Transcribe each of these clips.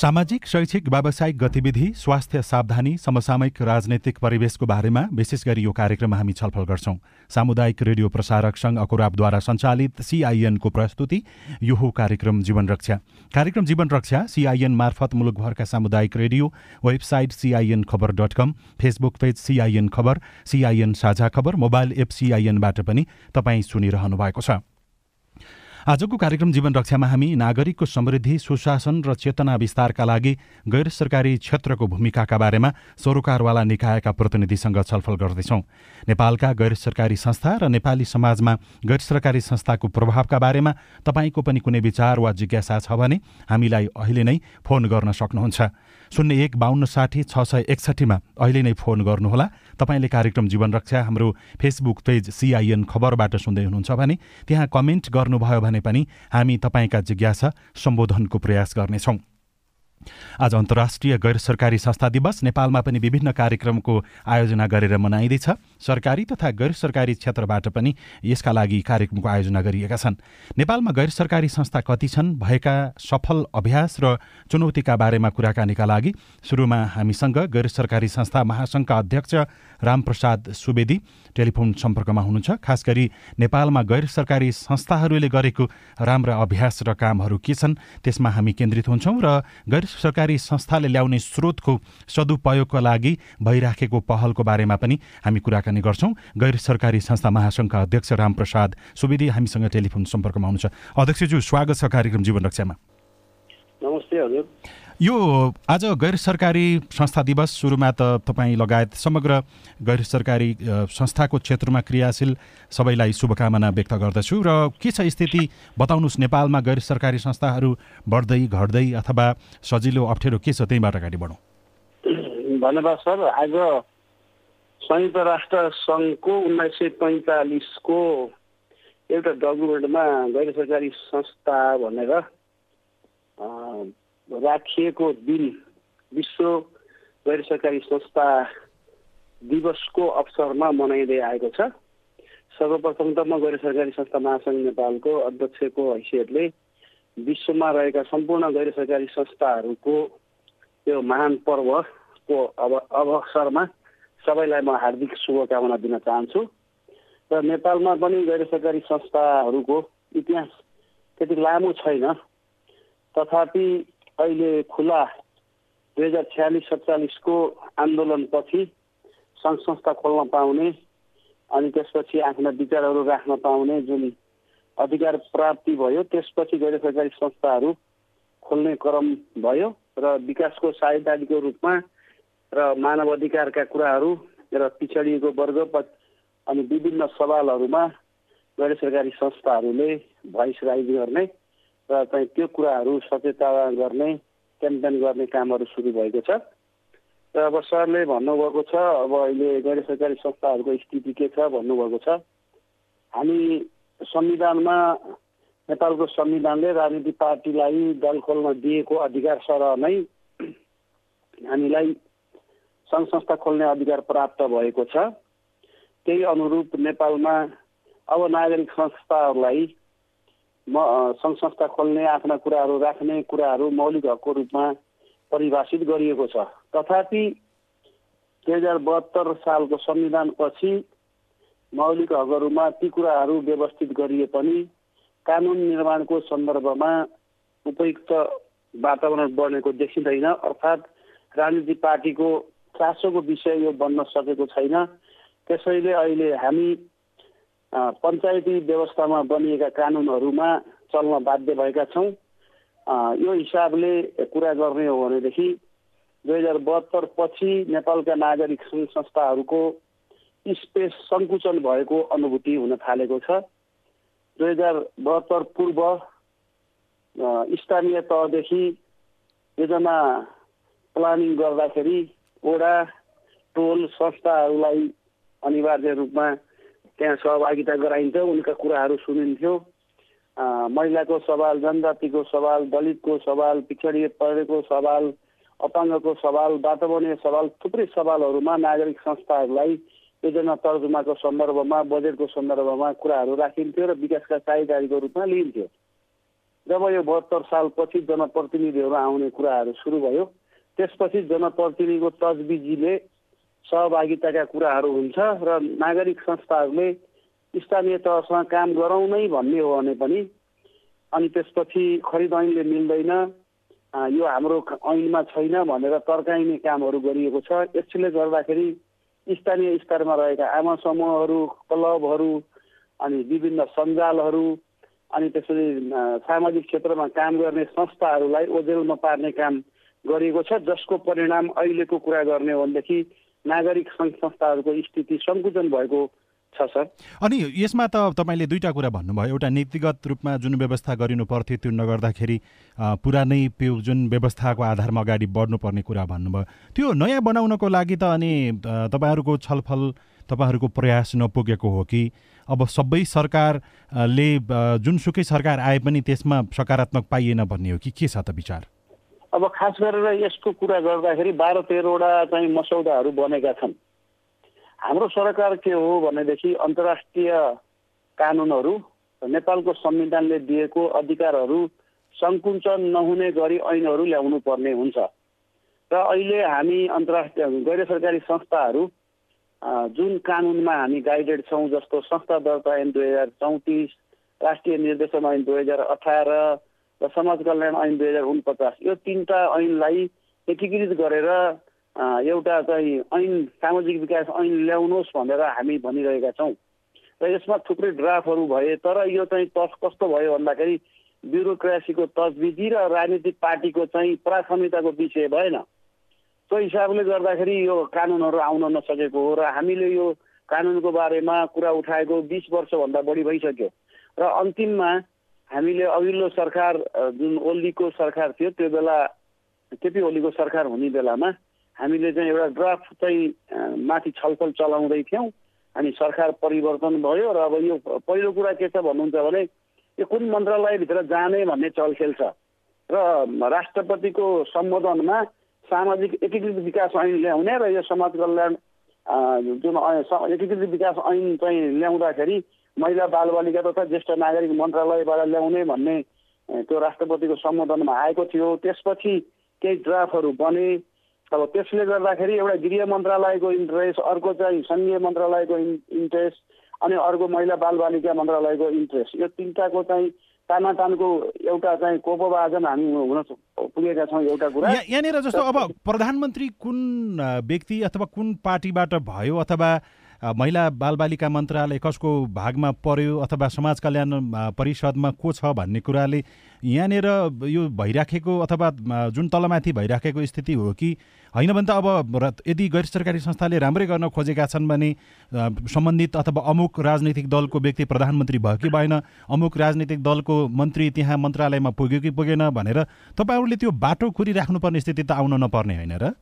सामाजिक शैक्षिक व्यावसायिक गतिविधि स्वास्थ्य सावधानी समसामयिक राजनैतिक परिवेशको बारेमा विशेष गरी यो कार्यक्रममा हामी छलफल गर्छौं। सामुदायिक रेडियो प्रसारक संघ अकुराबद्वारा सञ्चालित सिआइएनको प्रस्तुति यो हो कार्यक्रम जीवन रक्षा। कार्यक्रम जीवन रक्षा सिआइएन मार्फत मुलुकभरका सामुदायिक radio website CIN Khabar dot com Facebook page CIN Khabar CIN साझा खबर मोबाइल एप सिआइएनबाट पनि तपाईँ सुनिरहनु भएको छ। आजको कार्यक्रम जीवन रक्षामा हामी नागरिकको समृद्धि सुशासन र चेतना विस्तारका लागि गैर सरकारी क्षेत्रको भूमिकाका बारेमा सरोकारवाला निकायका प्रतिनिधिसँग छलफल गर्दैछौँ। नेपालका गैर सरकारी संस्था र नेपाली समाजमा गैर सरकारी संस्थाको प्रभावका बारेमा तपाईँको पनि कुनै विचार वा जिज्ञासा छ भने हामीलाई अहिले नै फोन गर्न सक्नुहुन्छ। शून्य एक बाहन्न साठी छ सय एकसठीमा अहिले नै फोन गर्नुहोला। तपाईँले कार्यक्रम जीवन रक्षा हाम्रो फेसबुक पेज सिआइएन खबरबाट सुन्दै हुनुहुन्छ भने त्यहाँ कमेन्ट गर्नुभयो भने पनि हामी तपाईँका जिज्ञासा सम्बोधनको प्रयास गर्नेछौँ। आज अन्तर्राष्ट्रिय गैर सरकारी संस्था दिवस नेपालमा पनि विभिन्न कार्यक्रमको आयोजना गरेर मनाइँदैछ। सरकारी तथा गैर सरकारी क्षेत्रबाट पनि यसका लागि कार्यक्रमको आयोजना गरिएका छन्। नेपालमा गैर सरकारी संस्था कति छन्? भएका सफल अभ्यास र चुनौतीका बारेमा कुराकानीका लागि सुरुमा हामीसँग गैर सरकारी संस्था महासङ्घका अध्यक्ष रामप्रसाद सुवेदी टेलिफोन सम्पर्कमा हुनुहुन्छ। खास गरी नेपालमा गैर सरकारी संस्थाहरूले गरेको राम्रा अभ्यास र कामहरू के छन् त्यसमा हामी केन्द्रित हुन्छौँ र गैर सरकारी संस्थाले ल्याउने स्रोतको सदुपयोगका लागि भइराखेको पहलको बारेमा पनि हामी कुराकानी गर्छौँ। गैर सरकारी संस्था महासङ्घका अध्यक्ष रामप्रसाद सुवेदी हामीसँग टेलिफोन सम्पर्कमा हुनुहुन्छ। अध्यक्षज्यू स्वागत छ कार्यक्रम जीवन रक्षामा। नमस्ते हजुर। यो आज गैर सरकारी संस्था दिवस सुरुमा त तपाईँ लगायत समग्र गैर सरकारी संस्थाको क्षेत्रमा क्रियाशील सबैलाई शुभकामना व्यक्त गर्दछु र के छ स्थिति बताउनुहोस् नेपालमा गैर सरकारी संस्थाहरू बढ्दै घट्दै अथवा सजिलो अप्ठ्यारो के छ त्यहीँबाट अगाडि बढौँ। धन्यवाद सर। आज संयुक्त राष्ट्र सङ्घको उन्नाइस सय पैँतालिसको एउटा डकुमेन्टमा गैर सरकारी संस्था भनेर राखिएको दिन विश्व गैर सरकारी संस्था दिवसको अवसरमा मनाइँदै आएको छ। सर्वप्रथम त म गैर सरकारी संस्था महासङ्घ नेपालको अध्यक्षको हैसियतले विश्वमा रहेका सम्पूर्ण गैर सरकारी संस्थाहरूको त्यो महान पर्वको अब अवसरमा सबैलाई म हार्दिक शुभकामना दिन चाहन्छु। र नेपालमा पनि गैर सरकारी संस्थाहरूको इतिहास त्यति लामो छैन। तथापि अहिले खुला दुई हजार छ्यालिस सत्तालिसको आन्दोलनपछि सङ्घ संस्था खोल्न पाउने अनि त्यसपछि आफ्ना विचारहरू राख्न पाउने जुन अधिकार प्राप्ति भयो त्यसपछि गैर सरकारी संस्थाहरू खोल्ने क्रम भयो र विकासको साझेदारीको रूपमा र मानव अधिकारका कुराहरू र पिछडिएको वर्ग अनि विभिन्न सवालहरूमा गैर सरकारी संस्थाहरूले भोइस राइज गर्ने र चाहिँ त्यो कुराहरू सचेतना गर्ने क्याम्पेन गर्ने कामहरू सुरु भएको छ। र अब सरले भन्नुभएको छ अब अहिले गैर सरकारी संस्थाहरूको स्थिति के छ भन्नुभएको छ। हामी संविधानमा नेपालको संविधानले राजनीतिक पार्टीलाई दल खोल्न दिएको अधिकार सरह नै हामीलाई सङ्घ संस्था खोल्ने अधिकार प्राप्त भएको छ। त्यही अनुरूप नेपालमा अब नागरिक संस्थाहरूलाई म सङ्घ संस्था खोल्ने आफ्ना कुराहरू राख्ने कुराहरू मौलिक हकको रूपमा परिभाषित गरिएको छ। तथापि दुई हजार बहत्तर सालको संविधानपछि मौलिक हकहरूमा ती कुराहरू व्यवस्थित गरिए पनि कानुन निर्माणको सन्दर्भमा उपयुक्त वातावरण बनेको देखिँदैन अर्थात् राजनीतिक पार्टीको चासोको विषय यो बन्न सकेको छैन। त्यसैले अहिले हामी पञ्चायती व्यवस्थामा बनिएका कानुनहरूमा चल्न बाध्य भएका छौँ। यो हिसाबले कुरा गर्ने हो भनेदेखि दुई हजार बहत्तर पछि नेपालका नागरिक सङ्घ संस्थाहरूको स्पेस सङ्कुचन भएको अनुभूति हुन थालेको छ। दुई हजार बहत्तर पूर्व स्थानीय तहदेखि योजना प्लानिङ गर्दाखेरि वडा टोल संस्थाहरूलाई अनिवार्य रूपमा त्यहाँ सहभागिता गराइन्थ्यो उनका कुराहरू सुनिन्थ्यो। महिलाको सवाल जनजातिको सवाल दलितको सवाल पिछडिए परेको सवाल अपाङ्गको सवाल वातावरणीय सवाल थुप्रै सवालहरूमा नागरिक संस्थाहरूलाई योजना तर्जुमाको सन्दर्भमा बजेटको सन्दर्भमा कुराहरू राखिन्थ्यो र विकासका साझेदारीको रूपमा लिइन्थ्यो। जब यो बहत्तर सालपछि जनप्रतिनिधिहरू आउने कुराहरू सुरु भयो त्यसपछि जनप्रतिनिधिको तजबिजीले सहभागिताका कुराहरू हुन्छ र नागरिक संस्थाहरूले स्थानीय तहसँग काम गरौँ भन्ने हो भने पनि अनि त्यसपछि खरिद ऐनले मिल्दैन यो हाम्रो ऐनमा छैन भनेर तर्काइने कामहरू गरिएको छ। यसले गर्दाखेरि स्थानीय स्तरमा रहेका आमा समूहहरू क्लबहरू अनि विभिन्न सञ्जालहरू अनि त्यसरी सामाजिक क्षेत्रमा काम गर्ने संस्थाहरूलाई ओझेलमा पार्ने काम गरिएको छ जसको परिणाम अहिलेको कुरा गर्ने हो भनेदेखि नागरिक सङ्घ संस्थाहरूको स्थिति सङ्कुचन भएको छ सर। अनि यसमा त तपाईँले दुईवटा कुरा भन्नुभयो। एउटा नीतिगत रूपमा जुन व्यवस्था गरिनु पर्थ्यो त्यो नगर्दाखेरि पुरानै त्यो जुन व्यवस्थाको आधारमा अगाडि बढ्नुपर्ने कुरा भन्नुभयो। त्यो नयाँ बनाउनको लागि त अनि तपाईँहरूको छलफल तपाईँहरूको प्रयास नपुगेको हो कि? अब सबै सरकारले जुनसुकै सरकार आए पनि त्यसमा सकारात्मक पाइएन भन्ने हो कि? के छ त विचार? अब खास गरेर यसको कुरा गर्दाखेरि बाह्र तेह्रवटा चाहिँ मसौदाहरू बनेका छन्। हाम्रो सरकार के हो भनेदेखि अन्तर्राष्ट्रिय कानुनहरू नेपालको संविधानले दिएको अधिकारहरू सङ्कुचन नहुने गरी ऐनहरू ल्याउनु पर्ने हुन्छ। र अहिले हामी अन्तर्राष्ट्रिय गैर सरकारी संस्थाहरू जुन कानुनमा हामी गाइडेड छौँ जस्तो संस्था दर्ता ऐन दुई हजार चौतिस राष्ट्रिय निर्देशन ऐन दुई हजार अठार र समाज कल्याण ऐन दुई हजार उनपचास। यो तिनवटा ऐनलाई एकीकृत गरेर एउटा चाहिँ ऐन सामाजिक विकास ऐन ल्याउनुहोस् भनेर हामी भनिरहेका छौँ। र यसमा थुप्रै ड्राफ्टहरू भए तर यो चाहिँ तस कस्तो भयो भन्दाखेरि ब्युरोक्रेसीको तजविधि र राजनीतिक पार्टीको चाहिँ प्राथमिकताको विषय भएन। त्यो हिसाबले गर्दाखेरि यो कानुनहरू आउन नसकेको हो र हामीले यो कानुनको बारेमा कुरा उठाएको बिस वर्षभन्दा बढी भइसक्यो। र अन्तिममा हामीले अघिल्लो सरकार जुन ओलीको सरकार थियो त्यो बेला केपी ओलीको सरकार हुने बेलामा हामीले चाहिँ एउटा ड्राफ्ट चाहिँ माथि छलफल चलाउँदै थियौँ अनि सरकार परिवर्तन भयो र अब यो पहिलो कुरा के छ भन्नुहुन्छ भने यो कुन मन्त्रालयभित्र जाने भन्ने चलखेल छ। र राष्ट्रपतिको सम्बोधनमा सामाजिक एकीकृत विकास ऐन ल्याउने र यो समाज कल्याण जुन एकीकृत विकास ऐन चाहिँ ल्याउँदाखेरि महिला बालबालिका तथा ज्येष्ठ नागरिक मन्त्रालयबाट ल्याउने भन्ने त्यो राष्ट्रपतिको सम्बोधनमा आएको थियो। त्यसपछि केही ड्राफ्टहरू बने। अब त्यसले गर्दाखेरि एउटा गृह मन्त्रालयको इन्ट्रेस्ट अर्को चाहिँ सङ्घीय मन्त्रालयको इन्ट्रेस्ट अनि अर्को महिला बालबालिका मन्त्रालयको इन्ट्रेस्ट यो तिनवटाको चाहिँ तानातानको एउटा चाहिँ कोपवाजन हामी हुन पुगेका छौँ एउटा कुरा। यहाँनिर जस्तो अब प्रधानमन्त्री कुन व्यक्ति अथवा कुन पार्टीबाट भयो अथवा महिला बालबालिका मन्त्रालय कसको भागमा पर्यो अथवा समाज कल्याण परिषदमा को छ भन्ने कुराले यहाँनिर यो भइराखेको अथवा जुन तलमाथि भइराखेको स्थिति हो कि होइन भने त अब यदि गैर सरकारी संस्थाले राम्रै गर्न खोजेका छन् भने सम्बन्धित अथवा अमुक राजनैतिक दलको व्यक्ति प्रधानमन्त्री भयो कि भएन अमुक राजनैतिक दलको मन्त्री त्यहाँ मन्त्रालयमा पुग्यो कि पुगेन भनेर तपाईँहरूले त्यो बाटो खुरिराख्नुपर्ने स्थिति त आउन नपर्ने होइन र?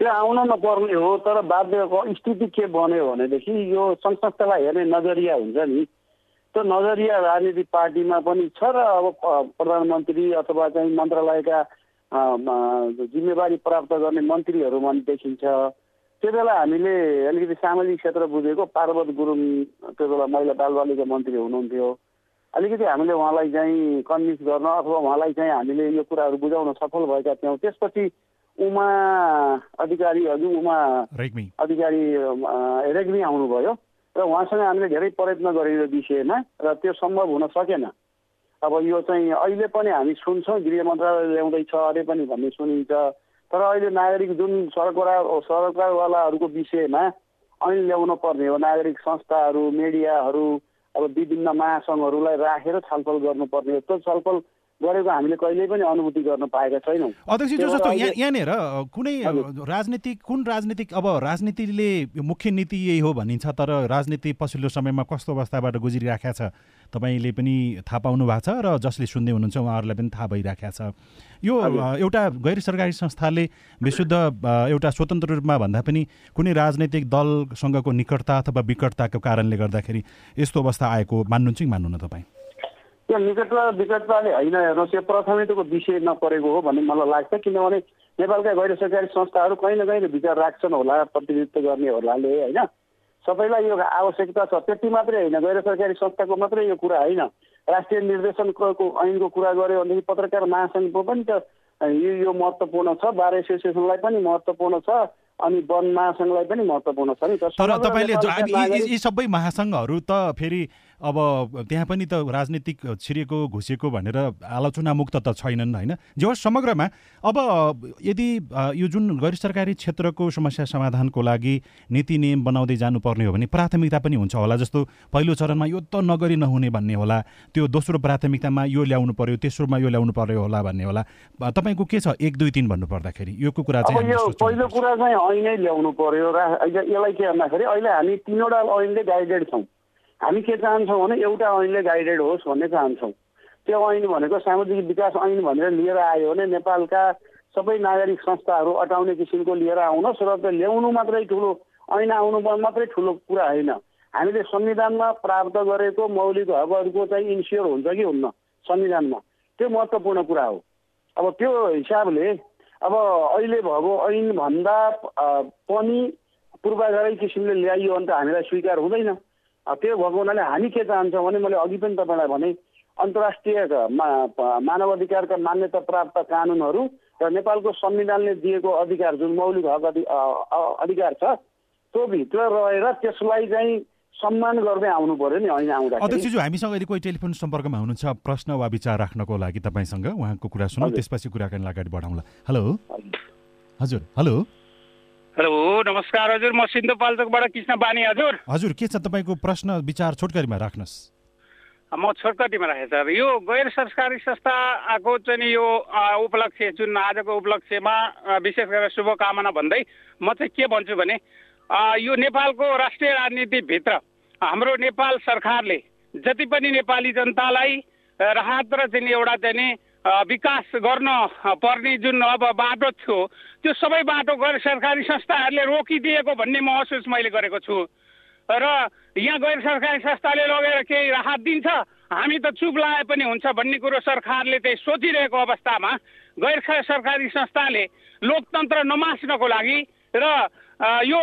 त्यो आउन नपर्ने हो तर बाध्यको स्थिति के बन्यो भनेदेखि यो संस्थालाई हेर्ने नजरिया हुन्छ नि। त्यो नजरिया राजनीतिक पार्टीमा पनि छ र अब प्रधानमन्त्री अथवा चाहिँ मन्त्रालयका जिम्मेवारी प्राप्त गर्ने मन्त्रीहरूमा देखिन्छ। त्यो बेला हामीले अलिकति सामाजिक क्षेत्र बुझेको पार्वत गुरुङ त्यो बेला महिला बालबालिका मन्त्री हुनुहुन्थ्यो। अलिकति हामीले उहाँलाई चाहिँ कन्भिन्स गर्न अथवा उहाँलाई चाहिँ हामीले यो कुराहरू बुझाउन सफल भएका थियौँ। त्यसपछि उमा अधिकारी हजुर उमा अधिकारी रेग्मी आउनुभयो र उहाँसँग हामीले धेरै प्रयत्न गरेर विषयमा र त्यो सम्भव हुन सकेन। अब यो चाहिँ अहिले पनि हामी सुन्छौँ गृह मन्त्रालय ल्याउँदैछ अरे पनि भन्ने सुनिन्छ। तर अहिले नागरिक जुन सरकार सरकारवालाहरूको विषयमा ऐन ल्याउनु पर्ने हो नागरिक संस्थाहरू मिडियाहरू अब विभिन्न महासङ्घहरूलाई राखेर छलफल गर्नुपर्ने हो त्यो छलफल गरेको हामीले कहिल्यै पनि अनुभूति गर्न पाएका छैनौँ। अध्यक्ष जस्तो यहाँनिर कुनै राजनीतिक कुन राजनीतिक अब राजनीतिले मुख्य नीति यही हो भनिन्छ तर राजनीति पछिल्लो समयमा कस्तो अवस्थाबाट गुज्रिराखेको छ तपाईँले पनि थाहा पाउनु भएको छ र जसले सुन्दै हुनुहुन्छ उहाँहरूलाई पनि थाहा भइराखेको छ। यो एउटा गैर सरकारी संस्थाले विशुद्ध एउटा स्वतन्त्र रूपमा भन्दा पनि कुनै राजनैतिक दलसँगको निकटता अथवा विकटताको कारणले गर्दाखेरि यस्तो अवस्था आएको मान्नुहुन्छ कि मान्नु न तपाईँ? त्यो निकटता विकटताले होइन हेर्नुहोस् यो प्राथमिकताको विषय नपरेको हो भन्ने मलाई लाग्छ किनभने नेपालका गैर सरकारी संस्थाहरू कहीँ न कहीँ विचार राख्छन् होला प्रतिनिधित्व गर्ने होलाले होइन? सबैलाई यो आवश्यकता छ त्यति मात्रै होइन गैर सरकारी संस्थाको मात्रै यो कुरा होइन। राष्ट्रिय निर्देशनको ऐनको कुरा गऱ्यो भनेदेखि पत्रकार महासङ्घको पनि त यो यो महत्त्वपूर्ण छ बार एसोसिएसनलाई पनि महत्त्वपूर्ण छ अनि वन महासङ्घलाई पनि महत्त्वपूर्ण छ नि तर तपाईँले यी सबै महासङ्घहरू त फेरि अब त्यहाँ पनि त राजनीतिक छिरेको घुसेको भनेर आलोचना मुक्त त छैनन् होइन? जे होस् समग्रमा अब यदि यो जुन गैर सरकारी क्षेत्रको समस्या समाधानको लागि नीति नियम बनाउँदै जानुपर्ने हो भने प्राथमिकता पनि हुन्छ होला जस्तो पहिलो चरणमा यो त नगरी नहुने भन्ने होला त्यो दोस्रो प्राथमिकतामा यो ल्याउनु पर्यो तेस्रोमा यो ल्याउनु पर्यो होला भन्ने होला। तपाईँको के छ एक दुई तिन भन्नु पर्दाखेरि यो कुरा चाहिँ पहिलो कुरा चाहिँ ऐनै ल्याउनु पर्यो यसलाई के भन्दाखेरि अहिले हामी तिनवटा ऐनले गाइडेड छौँ। हामी के चाहन्छौँ भने एउटा ऐनले गाइडेड होस् भन्ने चाहन्छौँ। त्यो ऐन भनेको सामाजिक विकास ऐन भनेर लिएर आयो भने नेपालका सबै नागरिक संस्थाहरू अटाउने किसिमको लिएर आउनुहोस् र त्यो ल्याउनु मात्रै ठुलो ऐन आउनु मात्रै ठुलो कुरा होइन। हामीले संविधानमा प्राप्त गरेको मौलिक हकहरूको चाहिँ इन्स्योर हुन्छ कि हुन्न संविधानमा? त्यो महत्त्वपूर्ण कुरा हो। अब त्यो हिसाबले अब अहिले भएको ऐनभन्दा पनि पूर्वाधारै किसिमले ल्याइयो भने त हामीलाई स्वीकार हुँदैन। त्यो भएको हुनाले हामी के चाहन्छौँ भने मैले अघि पनि तपाईँलाई भने अन्तर्राष्ट्रिय मानव अधिकारका मान्यता प्राप्त कानुनहरू र नेपालको संविधानले दिएको अधिकार जुन मौलिक हक अधिकार छ त्यो भित्र रहेर त्यसलाई चाहिँ सम्मान गर्दै आउनु पर्यो नि होइन आउँदा अध्यक्षज्यू हामीसँग यदि कोही टेलिफोन सम्पर्कमा हुनुहुन्छ प्रश्न वा विचार राख्नको लागि तपाईँसँग उहाँको कुरा सुनौँ त्यसपछि कुराकानी अगाडि बढाउँला। हेलो? हजुर हेलो? हेलो नमस्कार हजुर म सिन्धुपाल्चोकबाट कृष्ण बानी हजुर। हजुर के छ तपाईँको प्रश्न विचार छोटकरीमा राख्नुहोस् म छोटकरीमा राखेँ सर यो गैर सरकारी संस्थाको चाहिँ यो उपलक्ष्य जुन आजको उपलक्ष्यमा विशेष गरेर शुभकामना भन्दै म चाहिँ के भन्छु भने यो नेपालको राष्ट्रिय राजनीतिभित्र हाम्रो नेपाल सरकारले जति पनि नेपाली जनतालाई राहत र चाहिँ एउटा चाहिँ विकास गर्न पर्ने जुन अब बाटो थियो त्यो सबै बाटो गैर सरकारी संस्थाहरूले रोकिदिएको भन्ने महसुस मैले गरेको छु। र यहाँ गैर सरकारी संस्थाले लगेर केही राहत दिन्छ हामी त चुप लाए पनि हुन्छ भन्ने कुरो सरकारले चाहिँ सोचिरहेको अवस्थामा गैर सरकारी संस्थाले लोकतन्त्र नमास्नको लागि र यो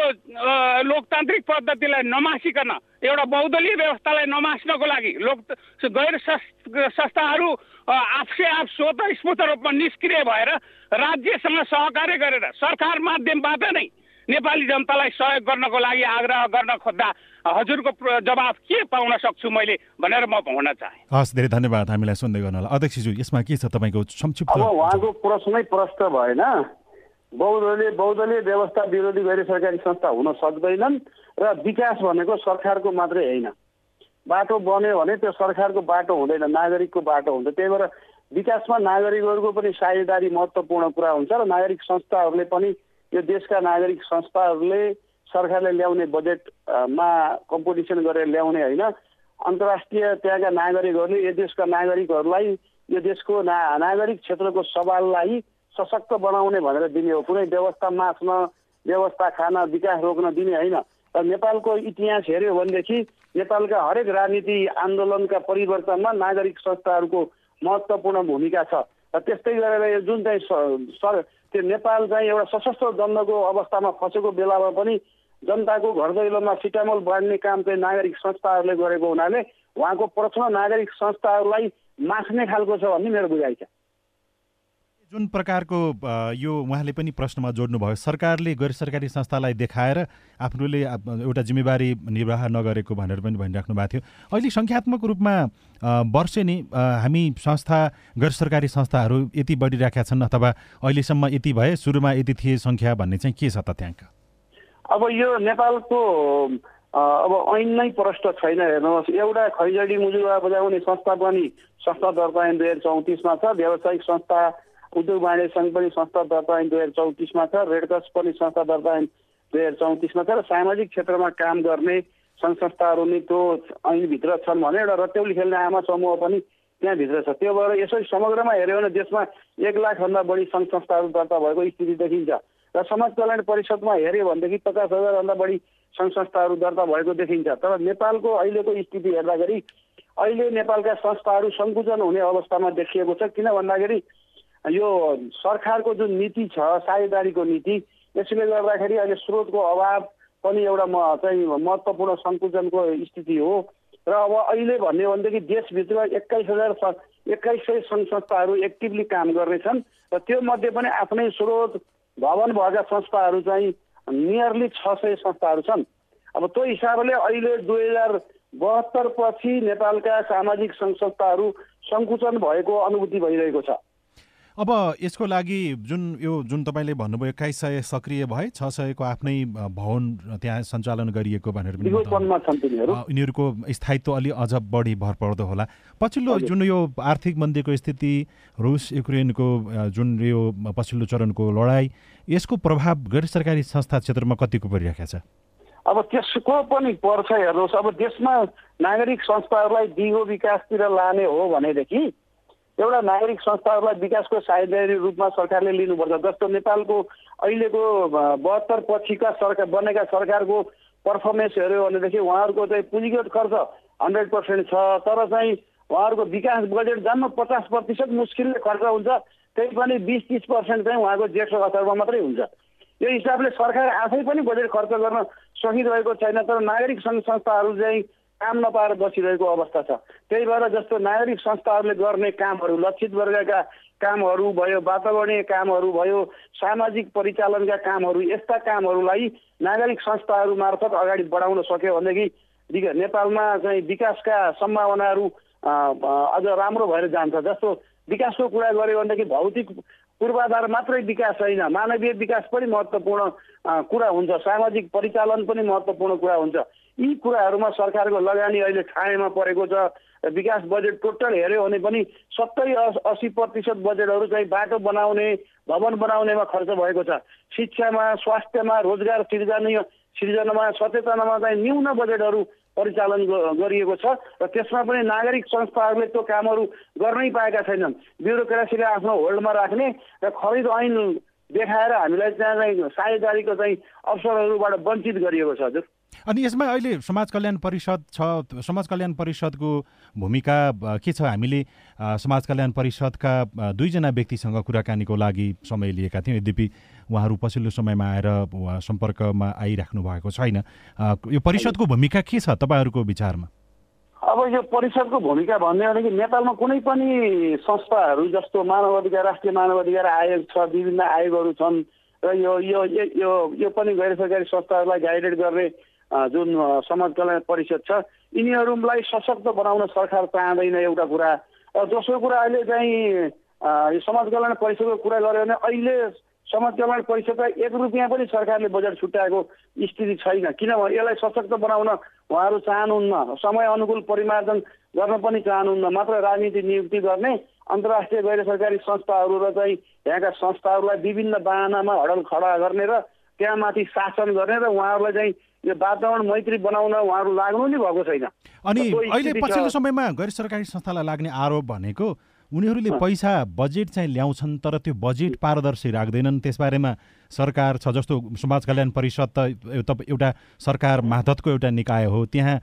लोकतान्त्रिक पद्धतिलाई नमासिकन एउटा बहुदलीय व्यवस्थालाई नमास्नको लागि लोक गैर संस्थाहरू आफसे आफ स्वत स्फूर्त रूपमा निष्क्रिय भएर राज्यसँग सहकार्य गरेर सरकार माध्यमबाट नै नेपाली जनतालाई सहयोग गर्नको लागि आग्रह गर्न खोज्दा हजुरको जवाब के पाउन सक्छु मैले भनेर म भन्न चाहेँ। हस् धेरै धन्यवाद हामीलाई सुन्दै गर्नु अध्यक्षज्यू यसमा के छ तपाईँको संक्षिप्त अब उहाँको प्रश्नै प्रष्ट भएन। बहुदलीय बहुदलीय व्यवस्था विरोधी गैर सरकारी संस्था हुन सक्दैनन् र विकास भनेको सरकारको मात्रै होइन। बाटो बन्यो भने त्यो सरकारको बाटो हुँदैन नागरिकको बाटो हुन्छ। त्यही भएर विकासमा नागरिकहरूको पनि साझेदारी महत्त्वपूर्ण कुरा हुन्छ र नागरिक संस्थाहरूले पनि यो देशका नागरिक संस्थाहरूले सरकारले ल्याउने बजेटमा कम्पिटिसन गरेर ल्याउने होइन। अन्तर्राष्ट्रिय त्यहाँका नागरिकहरूले यो देशका नागरिकहरूलाई यो देशको ना नागरिक क्षेत्रको सवाललाई सशक्त बनाउने भनेर दिने हो। कुनै व्यवस्था मास्न व्यवस्था खान विकास रोक्न दिने होइन। र नेपालको इतिहास हेऱ्यो भनेदेखि नेपालका हरेक राजनीति आन्दोलनका परिवर्तनमा नागरिक संस्थाहरूको महत्त्वपूर्ण भूमिका छ। र त्यस्तै गरेर यो जुन चाहिँ त्यो नेपाल चाहिँ एउटा सशस्त्र द्वन्द्वको अवस्थामा फँसेको बेलामा पनि जनताको घर दैलोमा सिटामोल बाँड्ने काम चाहिँ नागरिक संस्थाहरूले गरेको हुनाले उहाँको प्रश्न नागरिक संस्थाहरूलाई मास्ने खालको छ भन्ने मेरो बुझाइ छ। जुन प्रकारको यो उहाँले पनि प्रश्नमा जोड्नुभयो सरकारले गैर सरकारी संस्थालाई देखाएर आफ्नोले एउटा जिम्मेवारी निर्वाह नगरेको भनेर पनि भनिराख्नु भएको थियो। अहिले सङ्ख्यात्मक रूपमा वर्षे नै हामी संस्था गैर सरकारी संस्थाहरू यति बढिरहेका छन् अथवा अहिलेसम्म यति भए सुरुमा यति थिए सङ्ख्या भन्ने चाहिँ के छ तथ्याङ्क अब यो नेपालको अब ऐन नै प्रष्ट छैन हेर्नुहोस्। एउटा खैजडी मुजुवा बजाउने संस्था पनि संस्था दर्ता दुई हजार चौतिसमा छ। व्यावसायिक संस्था उद्योग वाणिज्य सङ्घ पनि संस्था दर्ता ऐन दुई हजार चौतिसमा छ रेडक्रस पनि संस्था दर्ता ऐन दुई हजार चौतिसमा छ र सामाजिक क्षेत्रमा काम गर्ने सङ्घ संस्थाहरू नि त्यो ऐनभित्र छन् भने एउटा रत्यौली खेल्ने आमा समूह पनि त्यहाँभित्र छ। त्यो भएर यसो समग्रमा हेऱ्यो भने देशमा एक लाखभन्दा बढी सङ्घ संस्थाहरू दर्ता भएको स्थिति देखिन्छ। र समाज कल्याण परिषदमा हेऱ्यो भनेदेखि पचास हजारभन्दा बढी सङ्घ संस्थाहरू दर्ता भएको देखिन्छ। तर नेपालको अहिलेको स्थिति हेर्दाखेरि अहिले नेपालका संस्थाहरू सङ्कुचन हुने अवस्थामा देखिएको छ। किन भन्दाखेरि यो सरकारको जुन नीति छ साझेदारीको नीति यसले गर्दाखेरि अहिले स्रोतको अभाव पनि एउटा म चाहिँ महत्त्वपूर्ण सङ्कुचनको स्थिति हो। र अब अहिले भन्यो भनेदेखि देशभित्र एक्काइस हजार एक्काइस सय सङ्घ संस्थाहरू एक्टिभली काम गर्नेछन् र त्यो मध्ये पनि आफ्नै स्रोत भवन भएका संस्थाहरू चाहिँ नियरली छ सय संस्थाहरू छन्। अब त्यो हिसाबले अहिले दुई हजार बहत्तर पछि नेपालका सामाजिक सङ्घ संस्थाहरू सङ्कुचन भएको अनुभूति भइरहेको छ। अब यसको लागि जुन यो जुन तपाईँले भन्नुभयो एक्काइस सय सक्रिय भए छ सयको आफ्नै भवन त्यहाँ सञ्चालन गरिएको भनेर यिनीहरूको स्थायित्व अलि अझ बढी भर पर्दो होला। पछिल्लो जुन यो आर्थिक मन्दीको स्थिति रुस युक्रेनको जुन यो पछिल्लो चरणको लडाइँ यसको प्रभाव गैर सरकारी संस्था क्षेत्रमा कतिको परिरहेको छ? अब त्यसको पनि पर्छ हेर्नुहोस्। अब देशमा नागरिक संस्थाहरूलाई दिगो विकासतिर लाने हो भनेदेखि एउटा नागरिक संस्थाहरूलाई विकासको साझेदारी रूपमा सरकारले लिनुपर्छ। जस्तो नेपालको अहिलेको बहत्तर पछिका सरकार बनेका सरकारको पर्फर्मेन्स हेऱ्यो भनेदेखि उहाँहरूको चाहिँ पुँजीगत खर्च हन्ड्रेड पर्सेन्ट छ तर चाहिँ उहाँहरूको विकास बजेट जम्मा पचास प्रतिशत मुस्किलले खर्च हुन्छ त्यही पनि बिस तिस पर्सेन्ट चाहिँ उहाँको जेठ अथवा मात्रै हुन्छ। यो हिसाबले सरकार आफै पनि बजेट खर्च गर्न सकिरहेको छैन तर नागरिक सङ्घ संस्थाहरू चाहिँ काम नपाएर बसिरहेको अवस्था छ। त्यही भएर जस्तो नागरिक संस्थाहरूले गर्ने कामहरू लक्षित वर्गका कामहरू भयो वातावरणीय कामहरू भयो सामाजिक परिचालनका कामहरू यस्ता कामहरूलाई नागरिक संस्थाहरू मार्फत अगाडि बढाउन सक्यो भनेदेखि नेपालमा चाहिँ विकासका सम्भावनाहरू अझ राम्रो भएर जान्छ। जस्तो विकासको कुरा गऱ्यो भनेदेखि भौतिक पूर्वाधार मात्रै विकास छैन मानवीय विकास पनि महत्त्वपूर्ण कुरा हुन्छ। सामाजिक परिचालन पनि महत्त्वपूर्ण कुरा हुन्छ। यी कुराहरूमा सरकारको लगानी अहिले छायामा परेको छ। विकास बजेट टोटल हेऱ्यो भने पनि सत्तरी असी प्रतिशत बजेटहरू चाहिँ बाटो बनाउने भवन बनाउनेमा खर्च भएको छ। शिक्षामा स्वास्थ्यमा रोजगार सिर्जना सिर्जनामा सचेतनामा चाहिँ न्यून बजेटहरू परिचालन गरिएको छ र त्यसमा पनि नागरिक संस्थाहरूले त्यो कामहरू गर्नै पाएका छैनन्। ब्युरोक्रेसीले आफ्नो होल्डमा राख्ने र खरिद ऐन देखाएर हामीलाई त्यहाँ चाहिँ साझेदारीको चाहिँ अवसरहरूबाट वञ्चित गरिएको छ हजुर। अनि यसमा अहिले समाज कल्याण परिषद छ समाज कल्याण परिषदको भूमिका के छ? हामीले समाज कल्याण परिषदका दुईजना व्यक्तिसँग कुराकानीको लागि समय लिएका थियौँ। यद्यपि उहाँहरू पछिल्लो समयमा आएर सम्पर्कमा आइराख्नु भएको छैन। यो परिषदको भूमिका के छ तपाईँहरूको विचारमा? अब यो परिषदको भूमिका भन्ने भनेदेखि नेपालमा कुनै पनि संस्थाहरू जस्तो मानव अधिकार राष्ट्रिय मानव अधिकार आयोग छ विभिन्न आयोगहरू छन् र यो यो यो यो पनि गैर सरकारी संस्थाहरूलाई गाइडेड गर्ने जुन समाज कल्याण परिषद छ यिनीहरूलाई सशक्त बनाउन सरकार चाहँदैन एउटा कुरा। दोस्रो कुरा अहिले चाहिँ यो समाज कल्याण परिषदको कुरा गऱ्यो भने अहिले समाज कल्याण परिषदलाई एक रुपियाँ पनि सरकारले बजेट छुट्याएको स्थिति छैन। किनभने यसलाई सशक्त बनाउन उहाँहरू चाहनुहुन्न। समय अनुकूल परिमार्जन गर्न पनि चाहनुहुन्न। मात्र राजनीति नियुक्ति गर्ने अन्तर्राष्ट्रिय गैर सरकारी संस्थाहरू र चाहिँ यहाँका संस्थाहरूलाई विभिन्न बाहनामा हडल खडा गर्ने र त्यहाँ माथि शासन गर्ने र उहाँहरूलाई चाहिँ यो वातावरण मैत्री बनाउन उहाँहरू लाग्नु नै भएको छैन। अनि अहिले पछिल्लो समयमा गैर सरकारी संस्थालाई लाग्ने आरोप भनेको उनीहरूले पैसा बजेट चाहिँ ल्याउँछन् तर त्यो बजेट पारदर्शी राख्दैनन्। त्यसबारेमा सरकार छ जस्तो समाज कल्याण परिषद त एउटा सरकार माधतको एउटा निकाय हो। त्यहाँ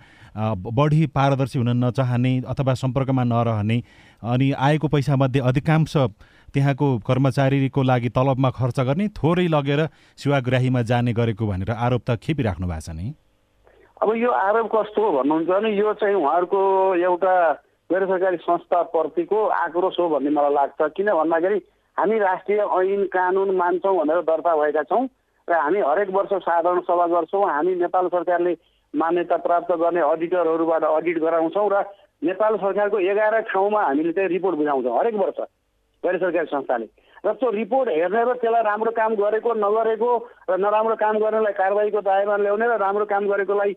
बढी पारदर्शी हुन नचाहने अथवा सम्पर्कमा नरहने अनि आएको पैसामध्ये अधिकांश त्यहाँको कर्मचारीको लागि तलबमा खर्च गर्ने थोरै लगेर सेवाग्राहीमा जाने गरेको भनेर आरोप त खेपिराख्नु भएको छ नि। अब यो आरोप कस्तो हो भन्नुहुन्छ भने यो चाहिँ उहाँहरूको एउटा गैर सरकारी संस्थाप्रतिको आक्रोश हो भन्ने मलाई लाग्छ। किन भन्दाखेरि हामी राष्ट्रिय ऐन कानुन मान्छौँ भनेर दर्ता भएका छौँ र हामी हरेक वर्ष साधारण सभा गर्छौँ। हामी नेपाल सरकारले मान्यता प्राप्त गर्ने अडिटरहरूबाट अडिट गराउँछौँ र नेपाल सरकारको एघार ठाउँमा हामीले चाहिँ रिपोर्ट बुझाउँछौँ हरेक वर्ष। गैर सरकारी संस्थाले। र त्यो रिपोर्ट हेर्ने र त्यसलाई राम्रो काम गरेको नगरेको र नराम्रो काम गर्नेलाई कारवाहीको दायरामा ल्याउने र राम्रो काम गरेकोलाई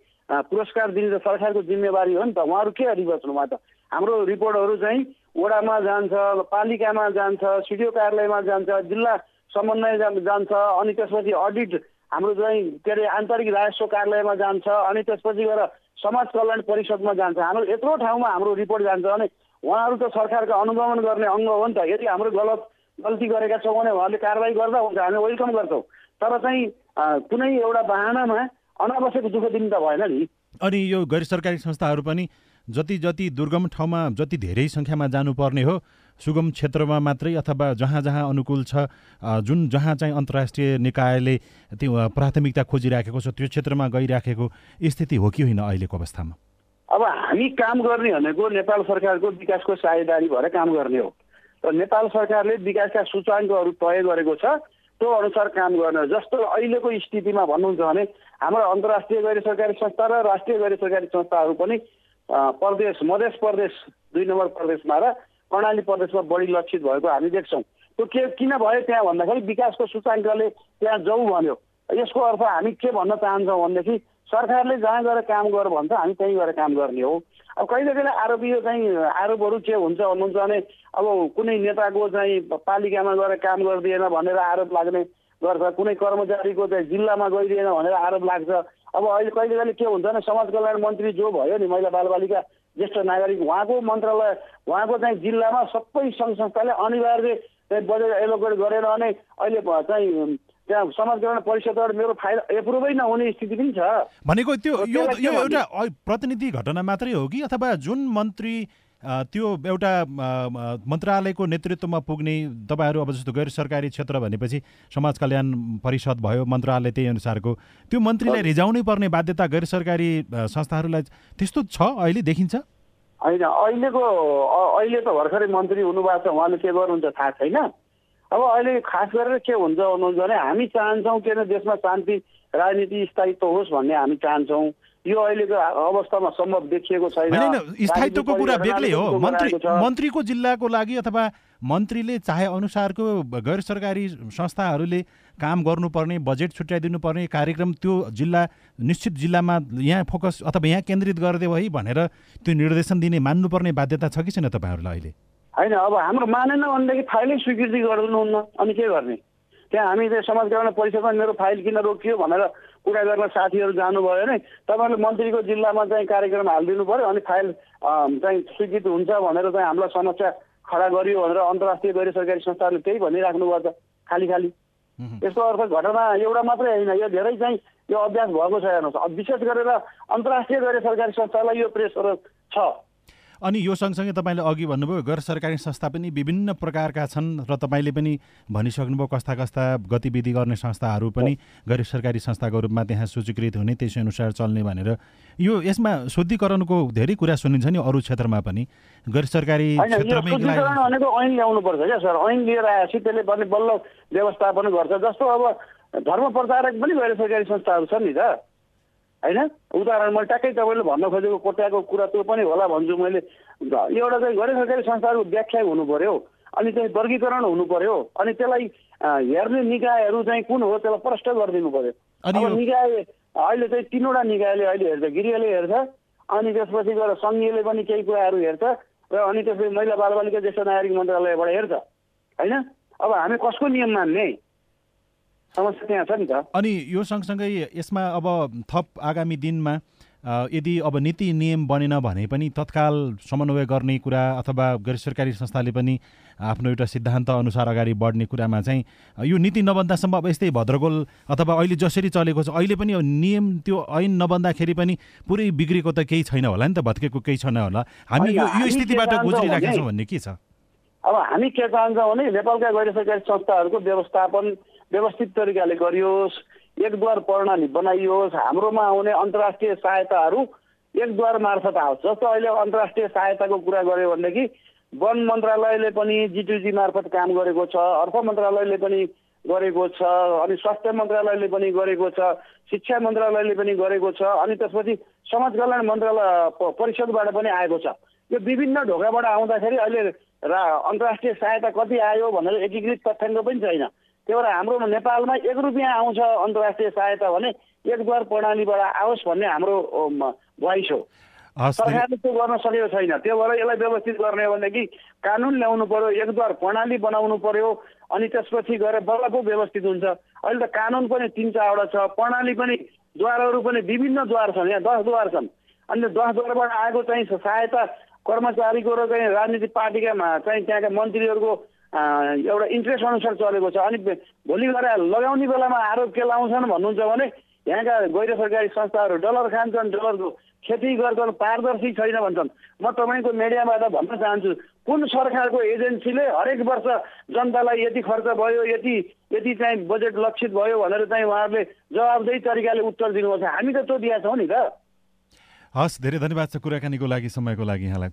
पुरस्कार दिने त सरकारको जिम्मेवारी हो नि त। उहाँहरू के गरिबस्नु त? हाम्रो रिपोर्टहरू चाहिँ वडामा जान्छ पालिकामा जान्छ सिडिओ कार्यालयमा जान्छ जिल्ला समन्वय जान्छ अनि त्यसपछि अडिट हाम्रो चाहिँ के अरे आन्तरिक राजस्व कार्यालयमा जान्छ अनि त्यसपछि गएर समाज कल्याण परिषदमा जान्छ। हाम्रो यत्रो ठाउँमा हाम्रो रिपोर्ट जान्छ भने उहाँहरू त सरकारको अनुगमन गर्ने अङ्ग हो नि त। यदि हाम्रो गलत गल्ती गरेका छौँ भने उहाँले कारवाही गर्दा हुन्छ हामी वेलकम गर्छौँ। तर चाहिँ कुनै एउटा बाहनामा अनावश्यक दुःख दिनु त भएन नि। अनि यो गैर सरकारी संस्थाहरू पनि जति जति दुर्गम ठाउँमा जति धेरै सङ्ख्यामा जानुपर्ने हो सुगम क्षेत्रमा मात्रै अथवा जहाँ जहाँ अनुकूल छ जुन जहाँ चाहिँ अन्तर्राष्ट्रिय निकायले त्यो प्राथमिकता खोजिराखेको छ त्यो क्षेत्रमा गइराखेको स्थिति हो कि होइन अहिलेको अवस्थामा? अब हामी काम गर्ने भनेको नेपाल सरकारको विकासको साझेदारी भएर काम गर्ने हो। र नेपाल सरकारले विकासका सूचाङ्कहरू तय गरेको छ त्यो अनुसार काम गर्ने। जस्तो अहिलेको स्थितिमा भन्नुहुन्छ भने हाम्रो अन्तर्राष्ट्रिय गैर सरकारी संस्था र राष्ट्रिय गैर सरकारी संस्थाहरू पनि प्रदेश मध्य प्रदेश दुई नम्बर प्रदेशमा र कर्णाली प्रदेशमा बढी लक्षित भएको हामी देख्छौँ। त्यो के किन भयो त्यहाँ भन्दाखेरि विकासको सूचाङ्कले त्यहाँ जाउँ भन्यो। यसको अर्थ हामी के भन्न चाहन्छौँ भनेदेखि सरकारले जहाँ गएर काम गर भन्छ हामी त्यहीँ गएर काम गर्ने हो। अब कहिले कहिले आरोपी चाहिँ आरोपहरू के हुन्छ भन्नुहुन्छ भने अब कुनै नेताको चाहिँ पालिकामा गएर काम गरिदिएन भनेर आरोप लाग्ने गर्छ कुनै कर्मचारीको चाहिँ जिल्लामा गइदिएन भनेर आरोप लाग्छ। अब अहिले कहिले कहिले के हुन्छ भने समाज कल्याण मन्त्री जो भयो नि महिला बालबालिका ज्येष्ठ नागरिक उहाँको मन्त्रालय उहाँको चाहिँ जिल्लामा सबै सङ्घ संस्थाले अनिवार्य चाहिँ बजेट एलोकेट गरेर नै अहिले चाहिँ त्यहाँ समाजकरण परिषदबाट मेरो फाइल एप्रुभै नहुने स्थिति पनि छ। भनेको त्यो यो यो एउटा प्रतिनिधि घटना मात्रै हो कि? अथवा जुन मन्त्री त्यो एउटा मन्त्रालयको नेतृत्वमा पुग्ने तपाईँहरू अब जस्तो गैर सरकारी क्षेत्र भनेपछि समाज कल्याण परिषद भयो मन्त्रालय त्यही अनुसारको त्यो मन्त्रीलाई रिजाउनै पर्ने बाध्यता गैर सरकारी संस्थाहरूलाई त्यस्तो छ अहिले देखिन्छ? होइन अहिलेको अहिले त भर्खरै मन्त्री हुनुभएको छ उहाँले के गर्नुहुन्छ थाहा छैन? अब अहिले खास गरेर के हुन्छ भन्नुहुन्छ भने हामी चाहन्छौँ किन देशमा शान्ति राजनीति स्थायित्व होस् भन्ने हामी चाहन्छौँ। यो अहिलेको अवस्थामा सम्भव देखिएको छैन। स्थायित्वको कुरा बेग्लै हो। मन्त्री मन्त्रीको जिल्लाको लागि अथवा मन्त्रीले चाहे अनुसारको गैर सरकारी संस्थाहरूले काम गर्नुपर्ने बजेट छुट्याइदिनु पर्ने कार्यक्रम त्यो जिल्ला निश्चित जिल्लामा यहाँ फोकस अथवा यहाँ केन्द्रित गरिदियो है भनेर त्यो निर्देशन दिने मान्नुपर्ने बाध्यता छ कि छैन तपाईँहरूलाई अहिले? होइन अब हाम्रो मानेन भनेदेखि फाइलै स्वीकृति गरिदिनुहुन्न अनि के गर्ने? त्यहाँ हामी चाहिँ समाज कल्याण परिषदमा मेरो फाइल किन रोकियो भनेर कुरा गर्न साथीहरू जानुभयो भने तपाईँहरूले मन्त्रीको जिल्लामा चाहिँ कार्यक्रम हालिदिनु पऱ्यो अनि फाइल चाहिँ स्वीकृति हुन्छ भनेर चाहिँ हामीलाई समस्या खडा गरियो भनेर अन्तर्राष्ट्रिय गैर सरकारी संस्थाहरूले त्यही भनिराख्नु छ खाली खाली। यसको अर्थ घटना एउटा मात्रै होइन यो धेरै चाहिँ यो अभ्यास भएको छ हेर्नुहोस् विशेष गरेर अन्तर्राष्ट्रिय गैर सरकारी संस्थालाई यो प्रेसर छ। अनि यो सँगसँगै तपाईँले अघि भन्नुभयो गैर सरकारी संस्था पनि विभिन्न प्रकारका छन् र तपाईँले पनि भनिसक्नुभयो कस्ता कस्ता गतिविधि गर्ने संस्थाहरू पनि गैर सरकारी संस्थाको रूपमा त्यहाँ सूचीकृत हुने त्यसै अनुसार चल्ने भनेर। यो यसमा शुद्धिकरणको धेरै कुरा सुनिन्छ नि अरू क्षेत्रमा पनि। गैर सरकारी क्षेत्रमै ऐन ल्याउनुपर्छ क्या सर। ऐन लिएर आएपछि त्यसले पनि बल्ल व्यवस्थापन गर्छ। जस्तो अब धर्म प्रचारक पनि गैर सरकारी संस्थाहरू छन् नि त। होइन? उदाहरण मैले ट्याक्कै तपाईँले भन्न खोजेको कोट्याएको कुरा त्यो पनि होला भन्छु मैले। एउटा चाहिँ गैर सरकारी संस्थाहरूको व्याख्या हुनु पर्यो अनि चाहिँ वर्गीकरण हुनु पर्यो अनि त्यसलाई हेर्ने निकायहरू चाहिँ कुन हो त्यसलाई प्रष्ट गरिदिनु पर्यो अब निकाय अहिले चाहिँ तिनवटा निकायले अहिले हेर्छ गृहले हेर्छ अनि त्यसपछि गएर सङ्घीयले पनि केही कुराहरू हेर्छ र अनि त्यसपछि महिला बालबालिका ज्येष्ठ नागरिक मन्त्रालयबाट हेर्छ। होइन? अब हामी कसको नियम मान्ने? समस्या त्यहाँ छ नि त। अनि यो सँगसँगै यसमा अब थप आगामी दिनमा यदि अब नीति नियम बनेन भने पनि तत्काल समन्वय गर्ने कुरा अथवा गैर सरकारी संस्थाले पनि आफ्नो एउटा सिद्धान्त अनुसार अगाडि बढ्ने कुरामा चाहिँ यो नीति नबन्दासम्म अब यस्तै भद्रगोल अथवा अहिले जसरी चलेको छ अहिले पनि नियम त्यो ऐन नबन्दाखेरि पनि पुरै बिग्रेको त केही छैन होला नि त भत्केको केही छैन होला। हामी यो यो स्थितिबाट गुज्रिराखेका छौँ भन्ने के छ? अब हामी के चाहन्छौँ भने नेपालका गैर सरकारी संस्थाहरूको व्यवस्थापन व्यवस्थित तरिकाले गरियोस् एकद्वार प्रणाली बनाइयोस् हाम्रोमा आउने अन्तर्राष्ट्रिय सहायताहरू एकद्वार मार्फत आओस्। जस्तो अहिले अन्तर्राष्ट्रिय सहायताको कुरा गऱ्यो भनेदेखि वन मन्त्रालयले पनि जिटिजी मार्फत काम गरेको छ अर्थ मन्त्रालयले पनि गरेको छ अनि स्वास्थ्य मन्त्रालयले पनि गरेको छ शिक्षा मन्त्रालयले पनि गरेको छ अनि त्यसपछि समाज कल्याण मन्त्रालय परिषदबाट पनि आएको छ। यो विभिन्न ढोकाबाट आउँदाखेरि अहिले अन्तर्राष्ट्रिय सहायता कति आयो भनेर एकीकृत तथ्याङ्क पनि छैन। त्यही भएर हाम्रो नेपालमा एक रुपियाँ आउँछ अन्तर्राष्ट्रिय सहायता भने एकद्वार प्रणालीबाट आओस् भन्ने हाम्रो भोइस हो सरकारले त्यो गर्न सकेको छैन। त्यो भएर यसलाई व्यवस्थित गर्ने हो भनेदेखि कानुन ल्याउनु पर्यो एकद्वार प्रणाली बनाउनु पर्यो अनि त्यसपछि गएर बल्ल पो व्यवस्थित हुन्छ। अहिले त कानुन पनि तिन चारवटा छ प्रणाली पनि द्वारहरू पनि विभिन्न द्वार छन् यहाँ दस द्वार छन्। अनि दस द्वारबाट आएको चाहिँ सहायता कर्मचारीको र चाहिँ राजनीतिक पार्टीका चाहिँ त्यहाँका मन्त्रीहरूको एउटा इन्ट्रेस्ट अनुसार चलेको छ। अनि भोलि गएर लगाउने बेलामा आरोप के लाउँछन् भन्नुहुन्छ भने यहाँका गैर सरकारी संस्थाहरू डलर खान्छन् डलरको खेती गर्छन् पारदर्शी छैन भन्छन्। म तपाईँको मिडियाबाट भन्न चाहन्छु कुन सरकारको एजेन्सीले हरेक वर्ष जनतालाई यति खर्च भयो यति यति चाहिँ बजेट लक्षित भयो भनेर चाहिँ उहाँहरूले जवाबदेही तरिकाले उत्तर दिनुपर्छ हामी त त्यो दिएका छौँ नि त। हस् धेरै धन्यवाद छ कुराकानीको लागि समयको लागि यहाँलाई।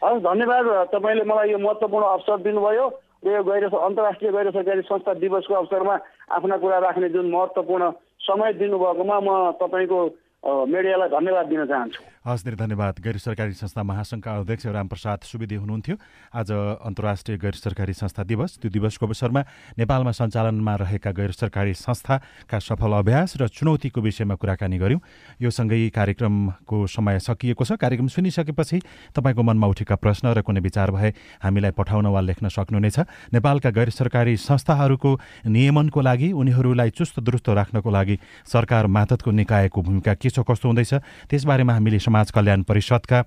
हस् धन्यवाद। तपाईँले मलाई यो महत्त्वपूर्ण अवसर दिनुभयो। यो गैर अन्तर्राष्ट्रिय गैर सरकारी संस्था दिवसको अवसरमा आफ्ना कुरा राख्ने जुन महत्त्वपूर्ण समय दिनुभएकोमा म तपाईँको मिडियालाई धन्यवाद दिन चाहन्छु। हस् धेरै धन्यवाद। गैर सरकारी संस्था महासङ्घका अध्यक्ष रामप्रसाद सुवेदी हुनुहुन्थ्यो। आज अन्तर्राष्ट्रिय गैर सरकारी संस्था दिवस। त्यो दिवसको अवसरमा नेपालमा सञ्चालनमा रहेका गैर सरकारी संस्थाका सफल अभ्यास र चुनौतीको विषयमा कुराकानी गऱ्यौँ यो सँगै कार्यक्रमको समय सकिएको छ। कार्यक्रम सुनिसकेपछि तपाईँको मनमा उठेका प्रश्न र कुनै विचार भए हामीलाई पठाउन वा लेख्न सक्नुहुनेछ। नेपालका गैर सरकारी संस्थाहरूको नियमनको लागि उनीहरूलाई चुस्त दुरुस्त राख्नको लागि सरकार मातहतको निकायको भूमिका के छ कस्तो हुँदैछ। त्यसबारेमा हामीले समाज कल्याण परिषदका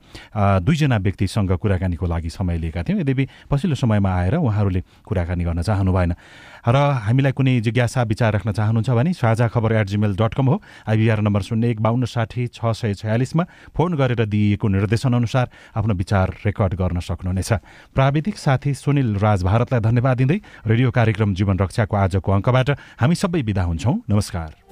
दुईजना व्यक्तिसँग कुराकानीको लागि समय लिएका थियौँ। यद्यपि पछिल्लो समयमा आएर उहाँहरूले कुराकानी गर्न चाहनु भएन। र हामीलाई कुनै जिज्ञासा विचार राख्न चाहनुहुन्छ भने साझा खबर एट जिमेल डट कम हो। आइबिआर नम्बर शून्य एक बाहन्न साठी छ सय छयालिसमा फोन गरेर दिइएको निर्देशनअनुसार आफ्नो विचार रेकर्ड गर्न सक्नुहुनेछ। प्राविधिक साथी सुनिल राज भारतलाई धन्यवाद दिँदै रेडियो कार्यक्रम जीवन रक्षाको आजको अङ्कबाट हामी सबै विदा हुन्छौँ। नमस्कार।